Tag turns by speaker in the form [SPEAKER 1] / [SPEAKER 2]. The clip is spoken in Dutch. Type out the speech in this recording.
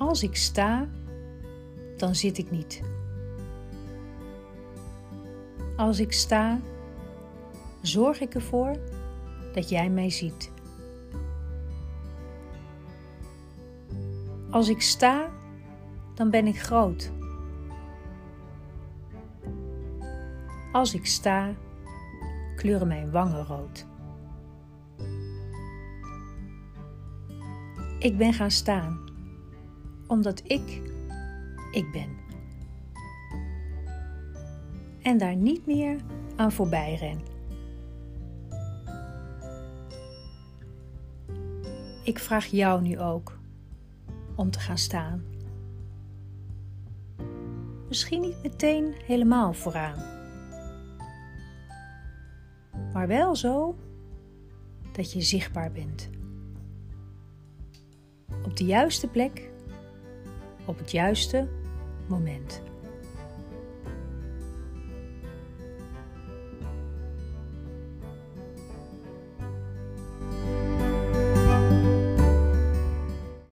[SPEAKER 1] Als ik sta, dan zit ik niet. Als ik sta, zorg ik ervoor dat jij mij ziet. Als ik sta, dan ben ik groot. Als ik sta, kleuren mijn wangen rood. Ik ben gaan staan, omdat ik ik ben. En daar niet meer aan voorbij ren. Ik vraag jou nu ook om te gaan staan. Misschien niet meteen helemaal vooraan, maar wel zo dat je zichtbaar bent. Op de juiste plek, op het juiste moment.